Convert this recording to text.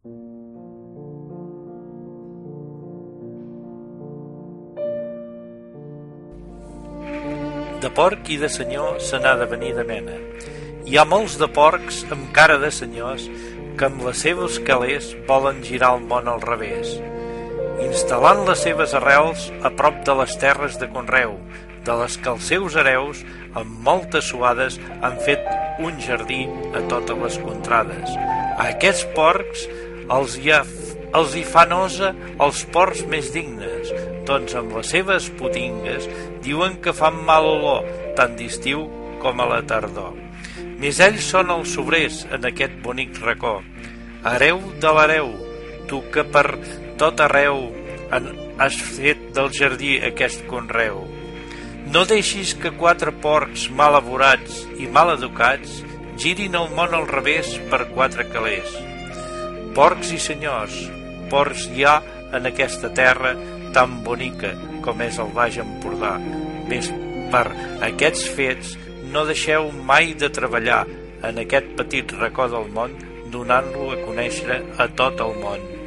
De porc i de senyor se n'ha de venir de mena. Hi ha molts de porcs amb cara de senyors que amb les seves calés volen girar el món al revés, instal·lant les seves arrels a prop de les terres de Conreu, de les que els seus hereus, amb moltes suades, han fet un jardí a totes les contrades. A aquests porcs els ha, els hi fa nosa els porcs més dignes, doncs amb les seves putingues diuen que fan mal olor tant d'estiu com a la tardor. Més ells són els sobrers en aquest bonic racó. Hereu de l'hereu, tu que per tot arreu en has fet del jardí aquest conreu. No deixis que quatre porcs mal avorats i mal educats girin el món al revés per quatre calés. Porcs i senyors, porcs hi ha en aquesta terra tan bonica com és el Baix Empordà. Més per aquests fets no deixeu mai de treballar en aquest petit racó del món donant-lo a conèixer a tot el món.